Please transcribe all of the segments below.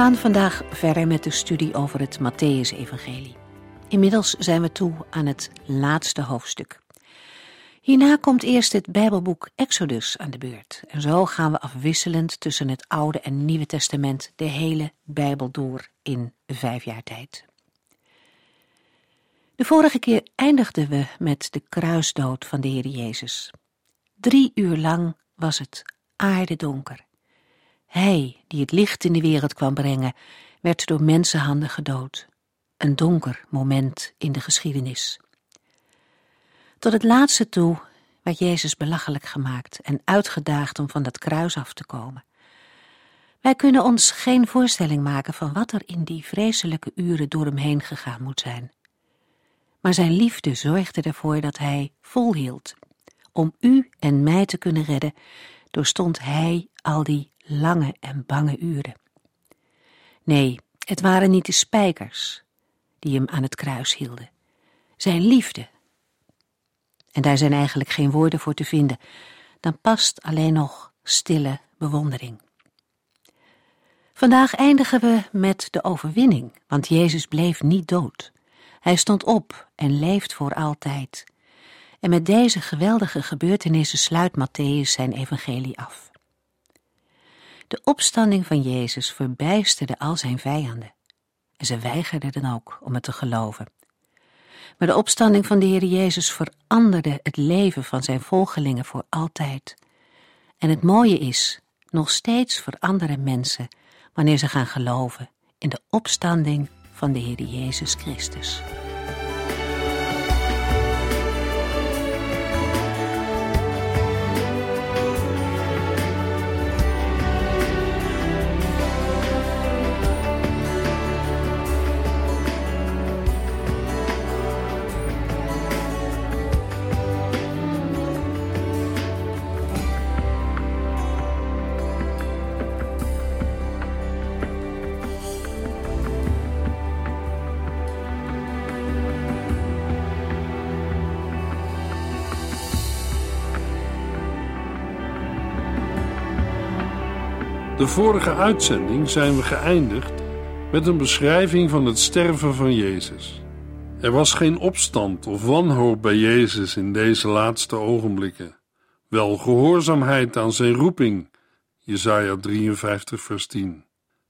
Gaan vandaag verder met de studie over het Matthäus-evangelie. Inmiddels zijn we toe aan het laatste hoofdstuk. Hierna komt eerst het Bijbelboek Exodus aan de beurt. En zo gaan we afwisselend tussen het Oude en Nieuwe Testament de hele Bijbel door in vijf jaar tijd. De vorige keer eindigden we met de kruisdood van de Heer Jezus. Drie uur lang was het aardedonker. Hij, die het licht in de wereld kwam brengen, werd door mensenhanden gedood. Een donker moment in de geschiedenis. Tot het laatste toe werd Jezus belachelijk gemaakt en uitgedaagd om van dat kruis af te komen. Wij kunnen ons geen voorstelling maken van wat er in die vreselijke uren door hem heen gegaan moet zijn. Maar zijn liefde zorgde ervoor dat hij volhield. Om u en mij te kunnen redden, doorstond hij al die lange en bange uren. Nee, het waren niet de spijkers die hem aan het kruis hielden. Zijn liefde. En daar zijn eigenlijk geen woorden voor te vinden. Dan past alleen nog stille bewondering. Vandaag eindigen we met de overwinning, want Jezus bleef niet dood. Hij stond op en leeft voor altijd. En met deze geweldige gebeurtenissen sluit Matthäus zijn evangelie af. De opstanding van Jezus verbijsterde al zijn vijanden. En ze weigerden dan ook om het te geloven. Maar de opstanding van de Heer Jezus veranderde het leven van zijn volgelingen voor altijd. En het mooie is, nog steeds veranderen mensen wanneer ze gaan geloven in de opstanding van de Heer Jezus Christus. De vorige uitzending zijn we geëindigd met een beschrijving van het sterven van Jezus. Er was geen opstand of wanhoop bij Jezus in deze laatste ogenblikken. Wel gehoorzaamheid aan zijn roeping. Jesaja 53 vers 10.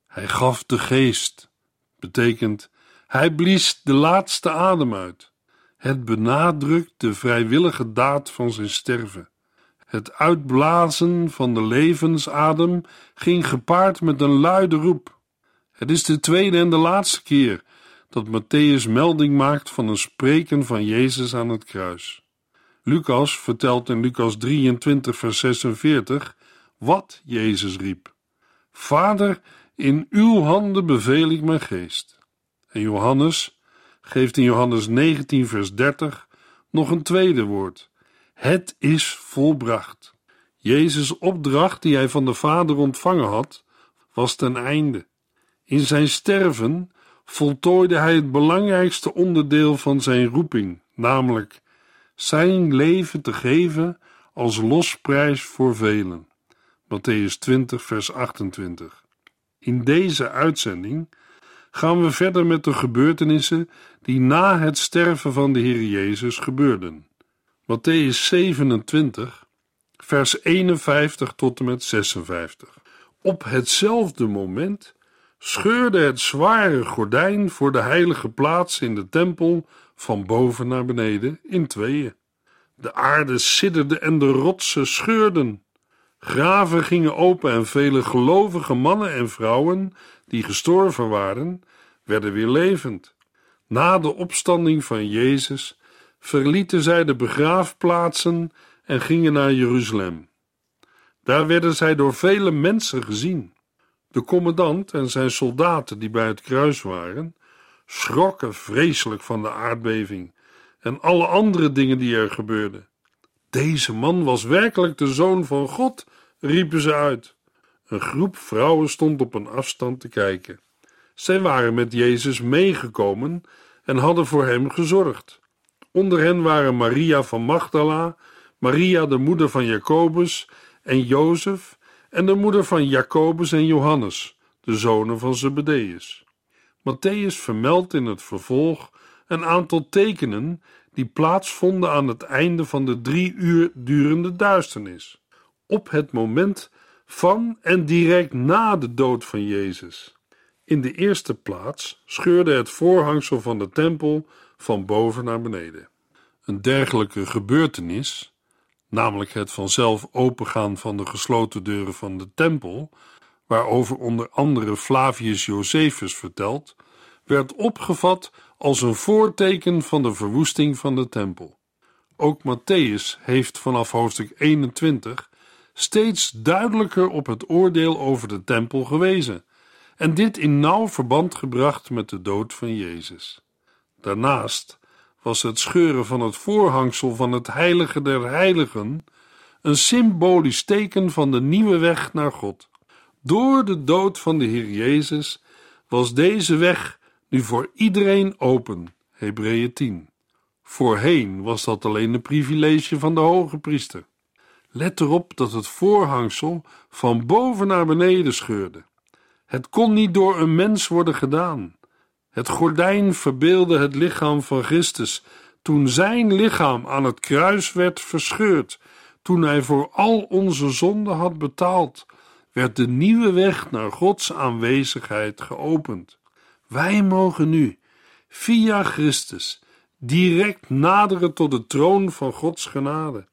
Hij gaf de geest. Betekent, hij blies de laatste adem uit. Het benadrukt de vrijwillige daad van zijn sterven. Het uitblazen van de levensadem ging gepaard met een luide roep. Het is de tweede en de laatste keer dat Matthäus melding maakt van een spreken van Jezus aan het kruis. Lucas vertelt in Lucas 23, vers 46 wat Jezus riep: Vader, in uw handen beveel ik mijn geest. En Johannes geeft in Johannes 19, vers 30 nog een tweede woord. Het is volbracht. Jezus' opdracht die hij van de Vader ontvangen had, was ten einde. In zijn sterven voltooide hij het belangrijkste onderdeel van zijn roeping, namelijk zijn leven te geven als losprijs voor velen. Matthäus 20, vers 28. In deze uitzending gaan we verder met de gebeurtenissen die na het sterven van de Heer Jezus gebeurden. Matthäus 27, vers 51 tot en met 56. Op hetzelfde moment scheurde het zware gordijn voor de heilige plaats in de tempel van boven naar beneden in tweeën. De aarde sidderde en de rotsen scheurden. Graven gingen open en vele gelovige mannen en vrouwen die gestorven waren, werden weer levend. Na de opstanding van Jezus verlieten zij de begraafplaatsen en gingen naar Jeruzalem. Daar werden zij door vele mensen gezien. De commandant en zijn soldaten die bij het kruis waren, schrokken vreselijk van de aardbeving en alle andere dingen die er gebeurden. Deze man was werkelijk de zoon van God, riepen ze uit. Een groep vrouwen stond op een afstand te kijken. Zij waren met Jezus meegekomen en hadden voor hem gezorgd. Onder hen waren Maria van Magdala, Maria de moeder van Jacobus en Jozef en de moeder van Jacobus en Johannes, de zonen van Zebedeus. Matthäus vermeldt in het vervolg een aantal tekenen die plaatsvonden aan het einde van de drie uur durende duisternis, op het moment van en direct na de dood van Jezus. In de eerste plaats scheurde het voorhangsel van de tempel van boven naar beneden. Een dergelijke gebeurtenis, namelijk het vanzelf opengaan van de gesloten deuren van de tempel, waarover onder andere Flavius Josephus vertelt, werd opgevat als een voorteken van de verwoesting van de tempel. Ook Matthäus heeft vanaf hoofdstuk 21 steeds duidelijker op het oordeel over de tempel gewezen en dit in nauw verband gebracht met de dood van Jezus. Daarnaast was het scheuren van het voorhangsel van het heilige der heiligen een symbolisch teken van de nieuwe weg naar God. Door de dood van de Heer Jezus was deze weg nu voor iedereen open. Hebreeën 10. Voorheen was dat alleen een privilege van de hoge priester. Let erop dat het voorhangsel van boven naar beneden scheurde. Het kon niet door een mens worden gedaan. Het gordijn verbeelde het lichaam van Christus toen zijn lichaam aan het kruis werd verscheurd, toen hij voor al onze zonden had betaald, werd de nieuwe weg naar Gods aanwezigheid geopend. Wij mogen nu, via Christus, direct naderen tot de troon van Gods genade.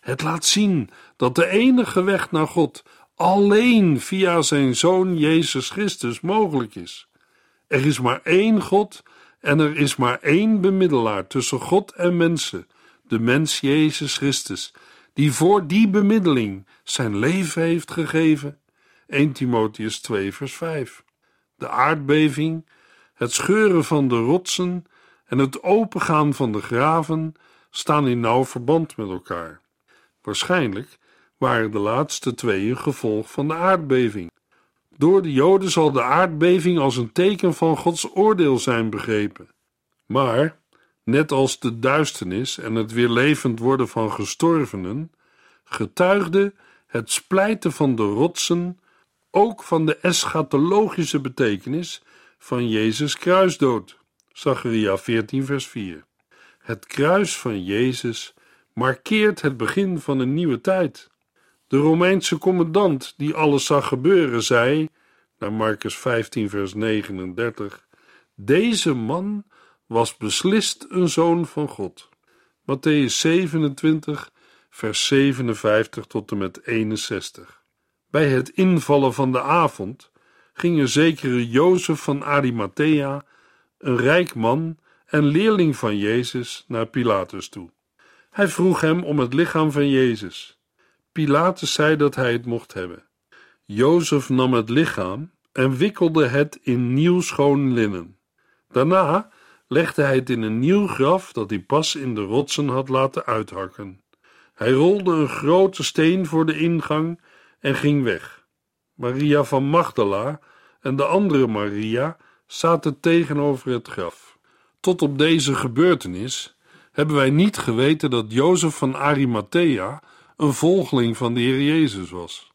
Het laat zien dat de enige weg naar God alleen via zijn Zoon Jezus Christus mogelijk is. Er is maar één God en er is maar één bemiddelaar tussen God en mensen, de mens Jezus Christus, die voor die bemiddeling zijn leven heeft gegeven. 1 Timotheus 2 vers 5. De aardbeving, het scheuren van de rotsen en het opengaan van de graven staan in nauw verband met elkaar. Waarschijnlijk waren de laatste twee een gevolg van de aardbeving. Door de Joden zal de aardbeving als een teken van Gods oordeel zijn begrepen. Maar, net als de duisternis en het weer levend worden van gestorvenen, getuigde het splijten van de rotsen ook van de eschatologische betekenis van Jezus kruisdood. Zacharia 14 vers 4. Het kruis van Jezus markeert het begin van een nieuwe tijd. De Romeinse commandant die alles zag gebeuren zei, naar Marcus 15 vers 39, deze man was beslist een zoon van God. Matthäus 27 vers 57 tot en met 61. Bij het invallen van de avond ging een zekere Jozef van Arimathea, een rijk man en leerling van Jezus, naar Pilatus toe. Hij vroeg hem om het lichaam van Jezus. Pilatus zei dat hij het mocht hebben. Jozef nam het lichaam en wikkelde het in nieuw schoon linnen. Daarna legde hij het in een nieuw graf dat hij pas in de rotsen had laten uithakken. Hij rolde een grote steen voor de ingang en ging weg. Maria van Magdala en de andere Maria zaten tegenover het graf. Tot op deze gebeurtenis hebben wij niet geweten dat Jozef van Arimathea een volgeling van de Heer Jezus was.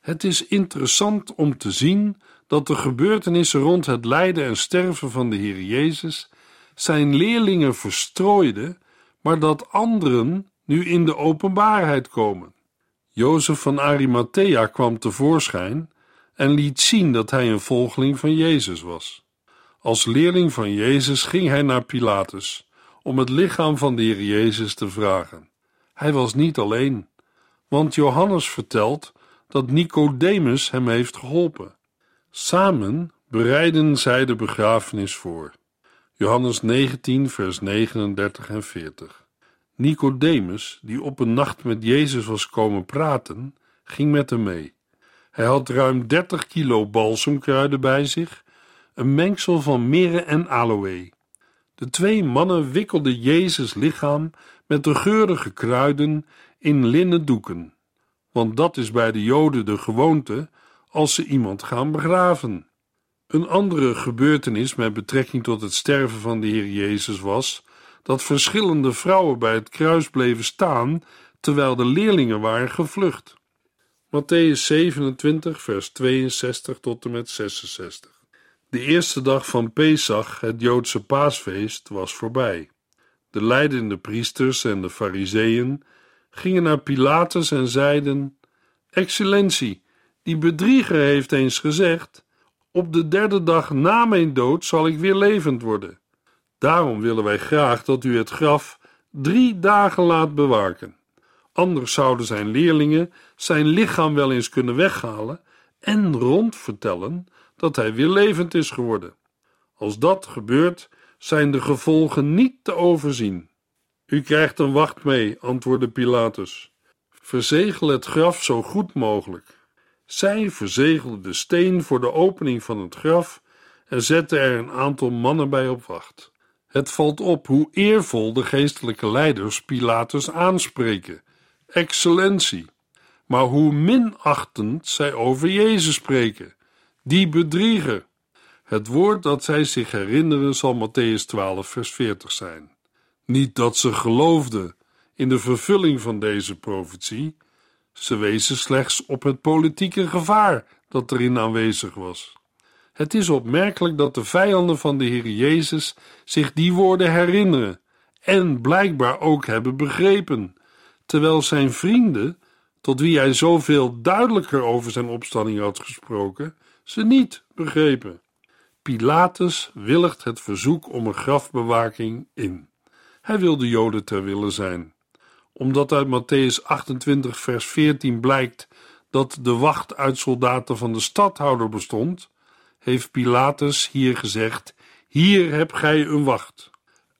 Het is interessant om te zien dat de gebeurtenissen rond het lijden en sterven van de Heer Jezus zijn leerlingen verstrooiden, maar dat anderen nu in de openbaarheid komen. Jozef van Arimathea kwam tevoorschijn en liet zien dat hij een volgeling van Jezus was. Als leerling van Jezus ging hij naar Pilatus om het lichaam van de Heer Jezus te vragen. Hij was niet alleen, want Johannes vertelt dat Nicodemus hem heeft geholpen. Samen bereiden zij de begrafenis voor. Johannes 19, vers 39 en 40. Nicodemus, die op een nacht met Jezus was komen praten, ging met hem mee. Hij had ruim 30 kilo balsemkruiden bij zich, een mengsel van mirre en aloë. De twee mannen wikkelden Jezus lichaam met de geurige kruiden in linnen doeken, want dat is bij de Joden de gewoonte als ze iemand gaan begraven. Een andere gebeurtenis met betrekking tot het sterven van de Heer Jezus was dat verschillende vrouwen bij het kruis bleven staan terwijl de leerlingen waren gevlucht. Matthäus 27, vers 62 tot en met 66. De eerste dag van Pesach, het Joodse paasfeest, was voorbij. De leidende priesters en de fariseeën gingen naar Pilatus en zeiden: Excellentie, die bedrieger heeft eens gezegd: Op de derde dag na mijn dood zal ik weer levend worden. Daarom willen wij graag dat u het graf drie dagen laat bewaken. Anders zouden zijn leerlingen zijn lichaam wel eens kunnen weghalen en rondvertellen dat hij weer levend is geworden. Als dat gebeurt, zijn de gevolgen niet te overzien. U krijgt een wacht mee, antwoordde Pilatus. Verzegel het graf zo goed mogelijk. Zij verzegelden de steen voor de opening van het graf en zetten er een aantal mannen bij op wacht. Het valt op hoe eervol de geestelijke leiders Pilatus aanspreken: Excellentie. Maar hoe minachtend zij over Jezus spreken: die bedrieger. Het woord dat zij zich herinneren zal Matthäus 12, vers 40 zijn. Niet dat ze geloofden in de vervulling van deze profetie, ze wezen slechts op het politieke gevaar dat erin aanwezig was. Het is opmerkelijk dat de vijanden van de Heer Jezus zich die woorden herinneren en blijkbaar ook hebben begrepen, terwijl zijn vrienden, tot wie hij zoveel duidelijker over zijn opstanding had gesproken, ze niet begrepen. Pilatus willigt het verzoek om een grafbewaking in. Hij wil de Joden ter wille zijn. Omdat uit Matthäus 28, vers 14 blijkt dat de wacht uit soldaten van de stadhouder bestond, heeft Pilatus hier gezegd: Hier heb gij een wacht.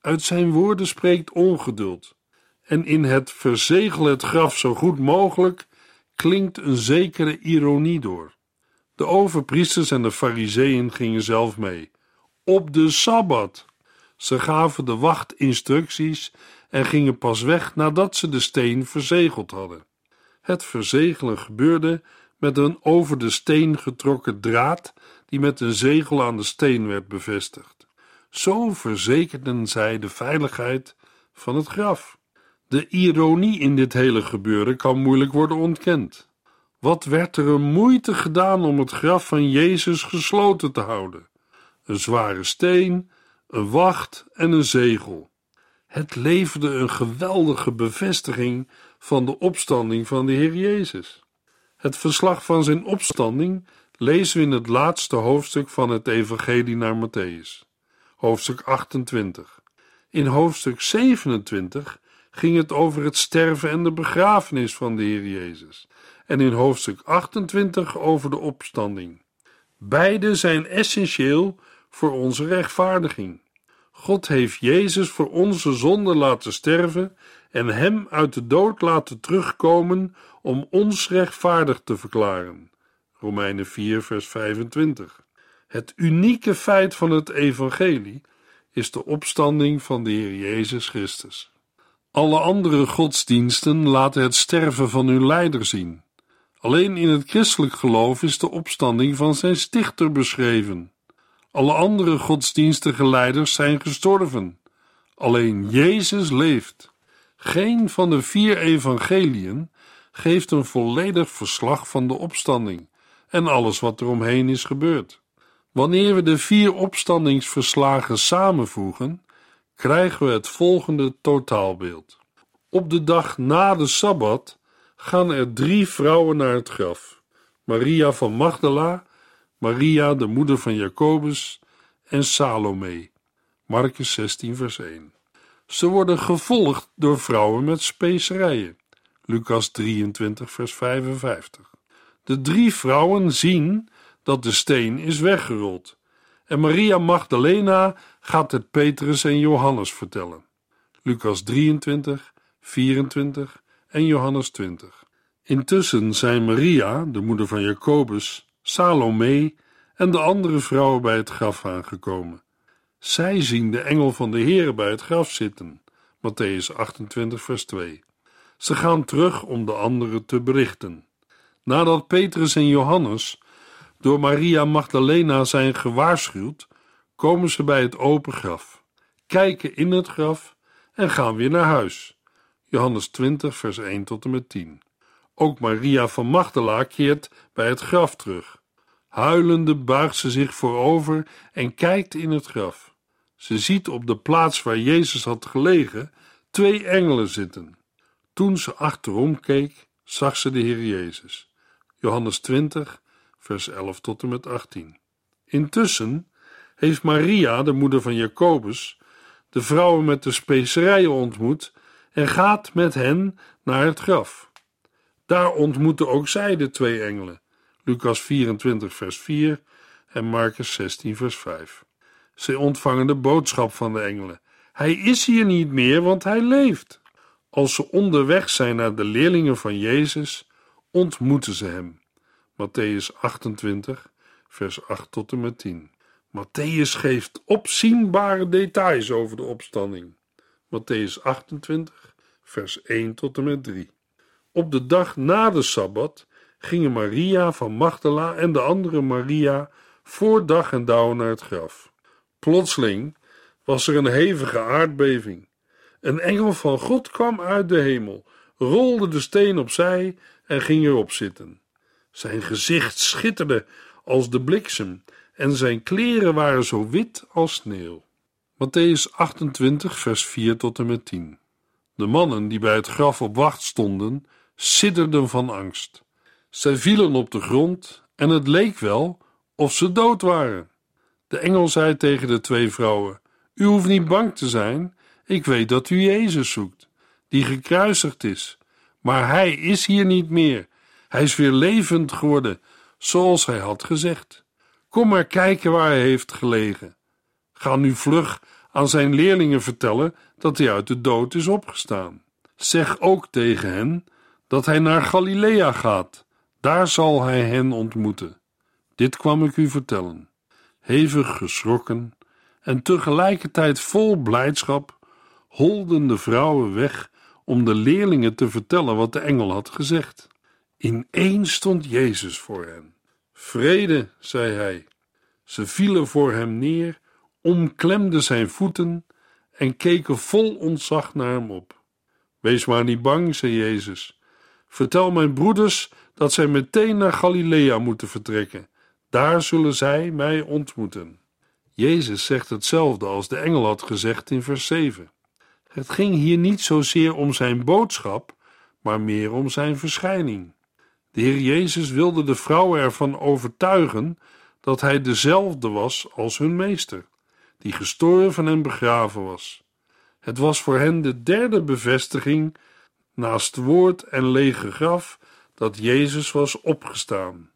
Uit zijn woorden spreekt ongeduld. En in het verzegel het graf zo goed mogelijk klinkt een zekere ironie door. De overpriesters en de fariseeën gingen zelf mee. Op de sabbat. Ze gaven de wacht instructies en gingen pas weg nadat ze de steen verzegeld hadden. Het verzegelen gebeurde met een over de steen getrokken draad die met een zegel aan de steen werd bevestigd. Zo verzekerden zij de veiligheid van het graf. De ironie in dit hele gebeuren kan moeilijk worden ontkend. Wat werd er een moeite gedaan om het graf van Jezus gesloten te houden? Een zware steen, een wacht en een zegel. Het leverde een geweldige bevestiging van de opstanding van de Heer Jezus. Het verslag van zijn opstanding lezen we in het laatste hoofdstuk van het Evangelie naar Matthäus, hoofdstuk 28. In hoofdstuk 27 ging het over het sterven en de begrafenis van de Heer Jezus en in hoofdstuk 28 over de opstanding. Beide zijn essentieel voor onze rechtvaardiging. God heeft Jezus voor onze zonde laten sterven en hem uit de dood laten terugkomen om ons rechtvaardig te verklaren. Romeinen 4, vers 25. Het unieke feit van het evangelie is de opstanding van de Heer Jezus Christus. Alle andere godsdiensten laten het sterven van hun leider zien. Alleen in het christelijk geloof is de opstanding van zijn stichter beschreven. Alle andere godsdienstige leiders zijn gestorven. Alleen Jezus leeft. Geen van de vier evangeliën geeft een volledig verslag van de opstanding en alles wat er omheen is gebeurd. Wanneer we de vier opstandingsverslagen samenvoegen, krijgen we het volgende totaalbeeld. Op de dag na de sabbat gaan er drie vrouwen naar het graf: Maria van Magdala, Maria, de moeder van Jacobus, en Salome. Marcus 16, vers 1. Ze worden gevolgd door vrouwen met specerijen. Lucas 23, vers 55. De drie vrouwen zien dat de steen is weggerold. En Maria Magdalena gaat het Petrus en Johannes vertellen. Lucas 23, 24 en Johannes 20. Intussen zijn Maria, de moeder van Jacobus, Salome en de andere vrouwen bij het graf aangekomen. Zij zien de engel van de Heer bij het graf zitten. Matthäus 28, vers 2. Ze gaan terug om de anderen te berichten. Nadat Petrus en Johannes door Maria Magdalena zijn gewaarschuwd, komen ze bij het open graf, kijken in het graf en gaan weer naar huis. Johannes 20, vers 1 tot en met 10. Ook Maria van Magdala keert bij het graf terug. Huilende buigt ze zich voorover en kijkt in het graf. Ze ziet op de plaats waar Jezus had gelegen twee engelen zitten. Toen ze achterom keek, zag ze de Heer Jezus. Johannes 20, vers 11 tot en met 18. Intussen heeft Maria, de moeder van Jacobus, de vrouwen met de specerijen ontmoet en gaat met hen naar het graf. Daar ontmoeten ook zij de twee engelen, Lucas 24, vers 4 en Marcus 16, vers 5. Ze ontvangen de boodschap van de engelen. Hij is hier niet meer, want hij leeft. Als ze onderweg zijn naar de leerlingen van Jezus, ontmoeten ze hem. Matthäus 28, vers 8 tot en met 10. Matthäus geeft opzienbare details over de opstanding. Matthäus 28, vers 1 tot en met 3. Op de dag na de Sabbat gingen Maria van Magdala en de andere Maria voor dag en dauw naar het graf. Plotseling was er een hevige aardbeving. Een engel van God kwam uit de hemel, rolde de steen opzij en ging erop zitten. Zijn gezicht schitterde als de bliksem en zijn kleren waren zo wit als sneeuw. Matthäus 28, vers 4 tot en met 10. De mannen die bij het graf op wacht stonden, sidderden van angst. Zij vielen op de grond en het leek wel of ze dood waren. De engel zei tegen de twee vrouwen: U hoeft niet bang te zijn, ik weet dat u Jezus zoekt, die gekruisigd is. Maar hij is hier niet meer. Hij is weer levend geworden, zoals hij had gezegd. Kom maar kijken waar hij heeft gelegen. Ga nu vlug aan zijn leerlingen vertellen dat hij uit de dood is opgestaan. Zeg ook tegen hen dat hij naar Galilea gaat. Daar zal hij hen ontmoeten. Dit kwam ik u vertellen. Hevig geschrokken en tegelijkertijd vol blijdschap holden de vrouwen weg om de leerlingen te vertellen wat de engel had gezegd. Ineens stond Jezus voor hen. Vrede, zei hij. Ze vielen voor hem neer, omklemden zijn voeten en keken vol ontzag naar hem op. Wees maar niet bang, zei Jezus. Vertel mijn broeders dat zij meteen naar Galilea moeten vertrekken. Daar zullen zij mij ontmoeten. Jezus zegt hetzelfde als de engel had gezegd in vers 7. Het ging hier niet zozeer om zijn boodschap, maar meer om zijn verschijning. De Heer Jezus wilde de vrouwen ervan overtuigen dat hij dezelfde was als hun meester, die gestorven en begraven was. Het was voor hen de derde bevestiging, naast woord en lege graf, dat Jezus was opgestaan.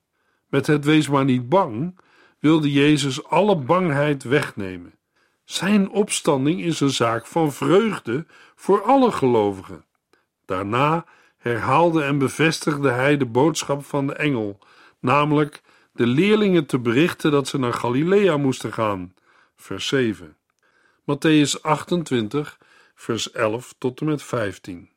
Met het wees maar niet bang, wilde Jezus alle bangheid wegnemen. Zijn opstanding is een zaak van vreugde voor alle gelovigen. Daarna herhaalde en bevestigde hij de boodschap van de engel, namelijk de leerlingen te berichten dat ze naar Galilea moesten gaan. Vers 7. Matthäus 28, vers 11 tot en met 15.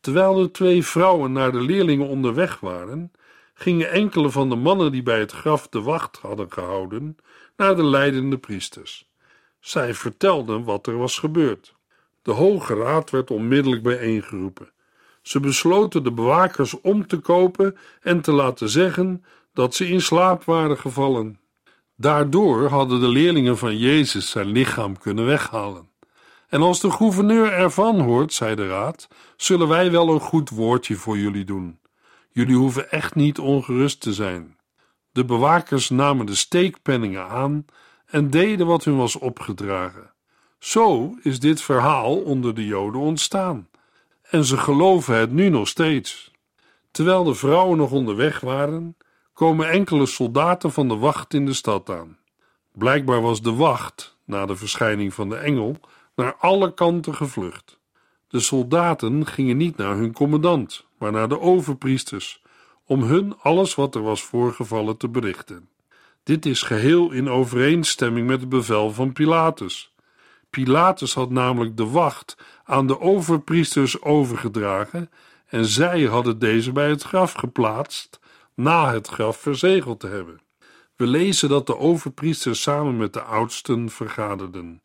Terwijl de twee vrouwen naar de leerlingen onderweg waren, gingen enkele van de mannen die bij het graf de wacht hadden gehouden, naar de leidende priesters. Zij vertelden wat er was gebeurd. De Hoge Raad werd onmiddellijk bijeengeroepen. Ze besloten de bewakers om te kopen en te laten zeggen dat ze in slaap waren gevallen. Daardoor hadden de leerlingen van Jezus zijn lichaam kunnen weghalen. En als de gouverneur ervan hoort, zei de raad, zullen wij wel een goed woordje voor jullie doen. Jullie hoeven echt niet ongerust te zijn. De bewakers namen de steekpenningen aan en deden wat hun was opgedragen. Zo is dit verhaal onder de Joden ontstaan. En ze geloven het nu nog steeds. Terwijl de vrouwen nog onderweg waren, komen enkele soldaten van de wacht in de stad aan. Blijkbaar was de wacht, na de verschijning van de engel, naar alle kanten gevlucht. De soldaten gingen niet naar hun commandant, maar naar de overpriesters, om hun alles wat er was voorgevallen te berichten. Dit is geheel in overeenstemming met het bevel van Pilatus. Pilatus had namelijk de wacht aan de overpriesters overgedragen en zij hadden deze bij het graf geplaatst na het graf verzegeld te hebben. We lezen dat de overpriesters samen met de oudsten vergaderden.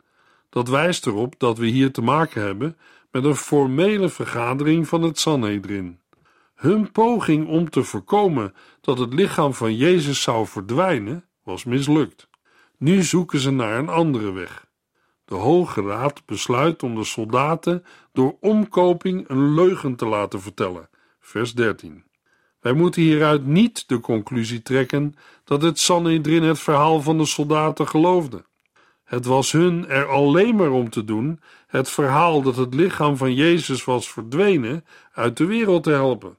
Dat wijst erop dat we hier te maken hebben met een formele vergadering van het Sanhedrin. Hun poging om te voorkomen dat het lichaam van Jezus zou verdwijnen was mislukt. Nu zoeken ze naar een andere weg. De Hoge Raad besluit om de soldaten door omkoping een leugen te laten vertellen. Vers 13. Wij moeten hieruit niet de conclusie trekken dat het Sanhedrin het verhaal van de soldaten geloofde. Het was hun er alleen maar om te doen het verhaal dat het lichaam van Jezus was verdwenen uit de wereld te helpen.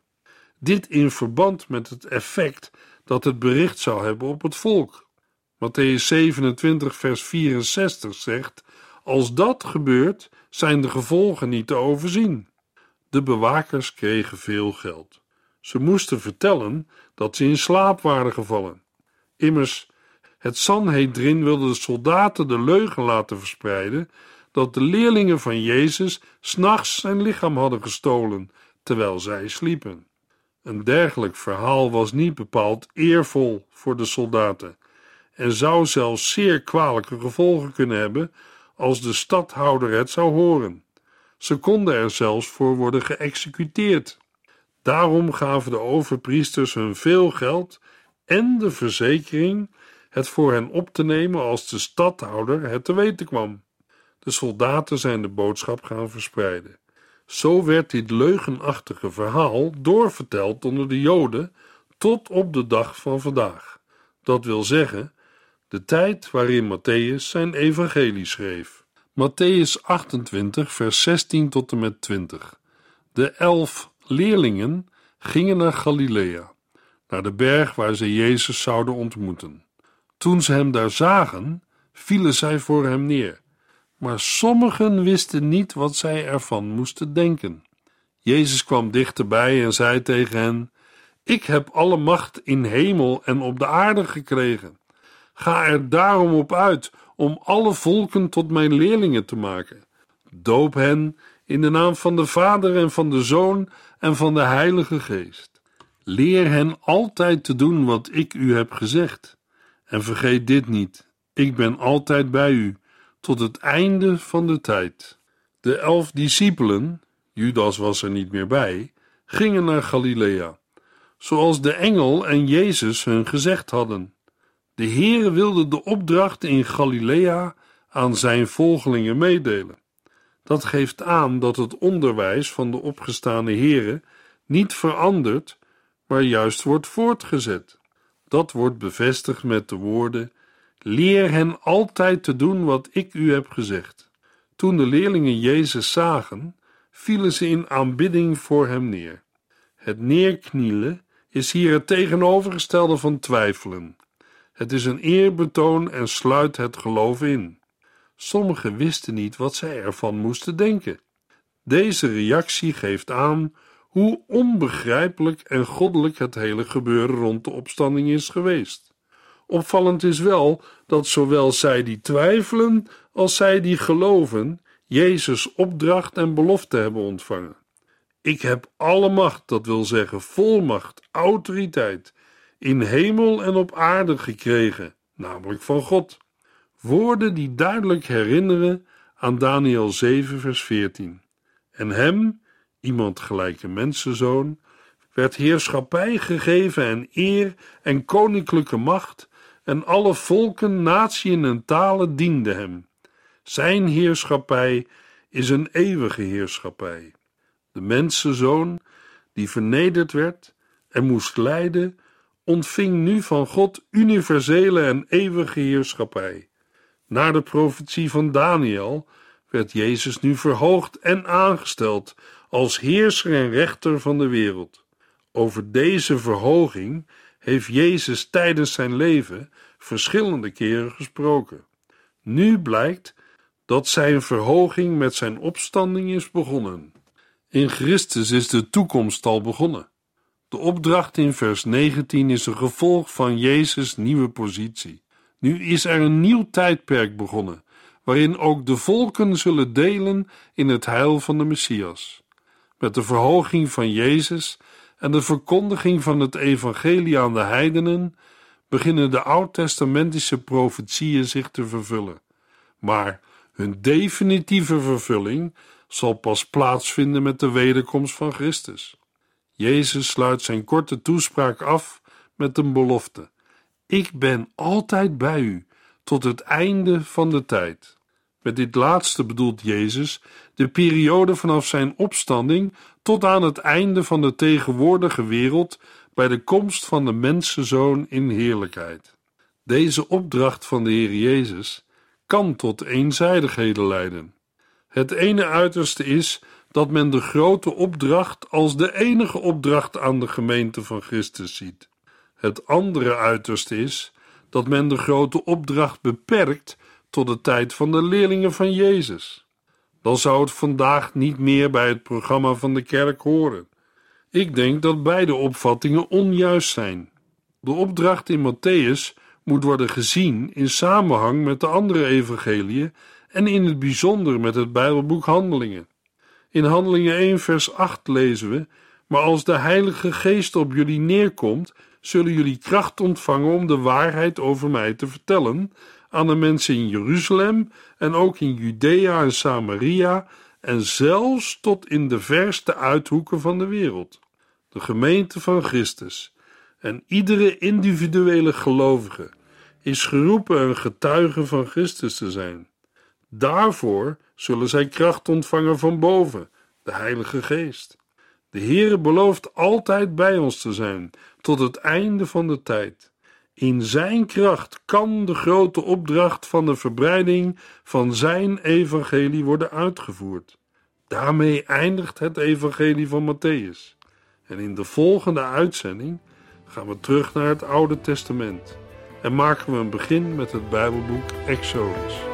Dit in verband met het effect dat het bericht zou hebben op het volk. Matthäus 27, vers 64 zegt: Als dat gebeurt, zijn de gevolgen niet te overzien. De bewakers kregen veel geld. Ze moesten vertellen dat ze in slaap waren gevallen. Immers, het Sanhedrin wilde de soldaten de leugen laten verspreiden dat de leerlingen van Jezus s'nachts zijn lichaam hadden gestolen terwijl zij sliepen. Een dergelijk verhaal was niet bepaald eervol voor de soldaten en zou zelfs zeer kwalijke gevolgen kunnen hebben als de stadhouder het zou horen. Ze konden er zelfs voor worden geëxecuteerd. Daarom gaven de overpriesters hun veel geld en de verzekering het voor hen op te nemen als de stadhouder het te weten kwam. De soldaten zijn de boodschap gaan verspreiden. Zo werd dit leugenachtige verhaal doorverteld onder de Joden tot op de dag van vandaag. Dat wil zeggen, de tijd waarin Matthäus zijn evangelie schreef. Matthäus 28, vers 16 tot en met 20. De elf leerlingen gingen naar Galilea, naar de berg waar ze Jezus zouden ontmoeten. Toen ze hem daar zagen, vielen zij voor hem neer maar sommigen wisten niet wat zij ervan moesten denken. Jezus kwam dichterbij en zei tegen hen: Ik heb alle macht in hemel en op de aarde gekregen. Ga er daarom op uit om alle volken tot mijn leerlingen te maken. Doop hen in de naam van de Vader en van de Zoon en van de Heilige Geest. Leer hen altijd te doen wat ik u heb gezegd. En vergeet dit niet: ik ben altijd bij u tot het einde van de tijd. De elf discipelen, Judas was er niet meer bij, gingen naar Galilea, zoals de engel en Jezus hun gezegd hadden. De Heere wilde de opdracht in Galilea aan zijn volgelingen meedelen. Dat geeft aan dat het onderwijs van de opgestane Heere niet verandert, maar juist wordt voortgezet. Dat wordt bevestigd met de woorden Leer hen altijd te doen wat ik u heb gezegd. Toen de leerlingen Jezus zagen, vielen ze in aanbidding voor hem neer. Het neerknielen is hier het tegenovergestelde van twijfelen. Het is een eerbetoon en sluit het geloof in. Sommigen wisten niet wat zij ervan moesten denken. Deze reactie geeft aan hoe onbegrijpelijk en goddelijk het hele gebeuren rond de opstanding is geweest. Opvallend is wel dat zowel zij die twijfelen als zij die geloven, Jezus opdracht en belofte hebben ontvangen. Ik heb alle macht, dat wil zeggen volmacht, autoriteit, in hemel en op aarde gekregen, namelijk van God. Woorden die duidelijk herinneren aan Daniel 7, vers 14. En hem, iemand gelijke mensenzoon, werd heerschappij gegeven en eer en koninklijke macht en alle volken, natieën en talen dienden hem. Zijn heerschappij is een eeuwige heerschappij. De mensenzoon, die vernederd werd en moest lijden, ontving nu van God universele en eeuwige heerschappij. Naar de profetie van Daniel werd Jezus nu verhoogd en aangesteld als heerser en rechter van de wereld. Over deze verhoging heeft Jezus tijdens zijn leven verschillende keren gesproken. Nu blijkt dat zijn verhoging met zijn opstanding is begonnen. In Christus is de toekomst al begonnen. De opdracht in vers 19 is een gevolg van Jezus' nieuwe positie. Nu is er een nieuw tijdperk begonnen, waarin ook de volken zullen delen in het heil van de Messias. Met de verhoging van Jezus en de verkondiging van het evangelie aan de heidenen beginnen de oud-testamentische profetieën zich te vervullen. Maar hun definitieve vervulling zal pas plaatsvinden met de wederkomst van Christus. Jezus sluit zijn korte toespraak af met een belofte: Ik ben altijd bij u tot het einde van de tijd. Met dit laatste bedoelt Jezus de periode vanaf zijn opstanding tot aan het einde van de tegenwoordige wereld bij de komst van de mensenzoon in heerlijkheid. Deze opdracht van de Heer Jezus kan tot eenzijdigheden leiden. Het ene uiterste is dat men de grote opdracht als de enige opdracht aan de gemeente van Christus ziet. Het andere uiterste is dat men de grote opdracht beperkt tot de tijd van de leerlingen van Jezus. Dan zou het vandaag niet meer bij het programma van de kerk horen. Ik denk dat beide opvattingen onjuist zijn. De opdracht in Matthäus moet worden gezien in samenhang met de andere evangeliën en in het bijzonder met het Bijbelboek Handelingen. In Handelingen 1, vers 8 lezen we: Maar als de Heilige Geest op jullie neerkomt, zullen jullie kracht ontvangen om de waarheid over mij te vertellen aan de mensen in Jeruzalem en ook in Judea en Samaria en zelfs tot in de verste uithoeken van de wereld. De gemeente van Christus en iedere individuele gelovige is geroepen een getuige van Christus te zijn. Daarvoor zullen zij kracht ontvangen van boven, de Heilige Geest. De Heere belooft altijd bij ons te zijn, tot het einde van de tijd. In Zijn kracht kan de grote opdracht van de verbreiding van Zijn evangelie worden uitgevoerd. Daarmee eindigt het evangelie van Matthäus. En in de volgende uitzending gaan we terug naar het Oude Testament en maken we een begin met het Bijbelboek Exodus.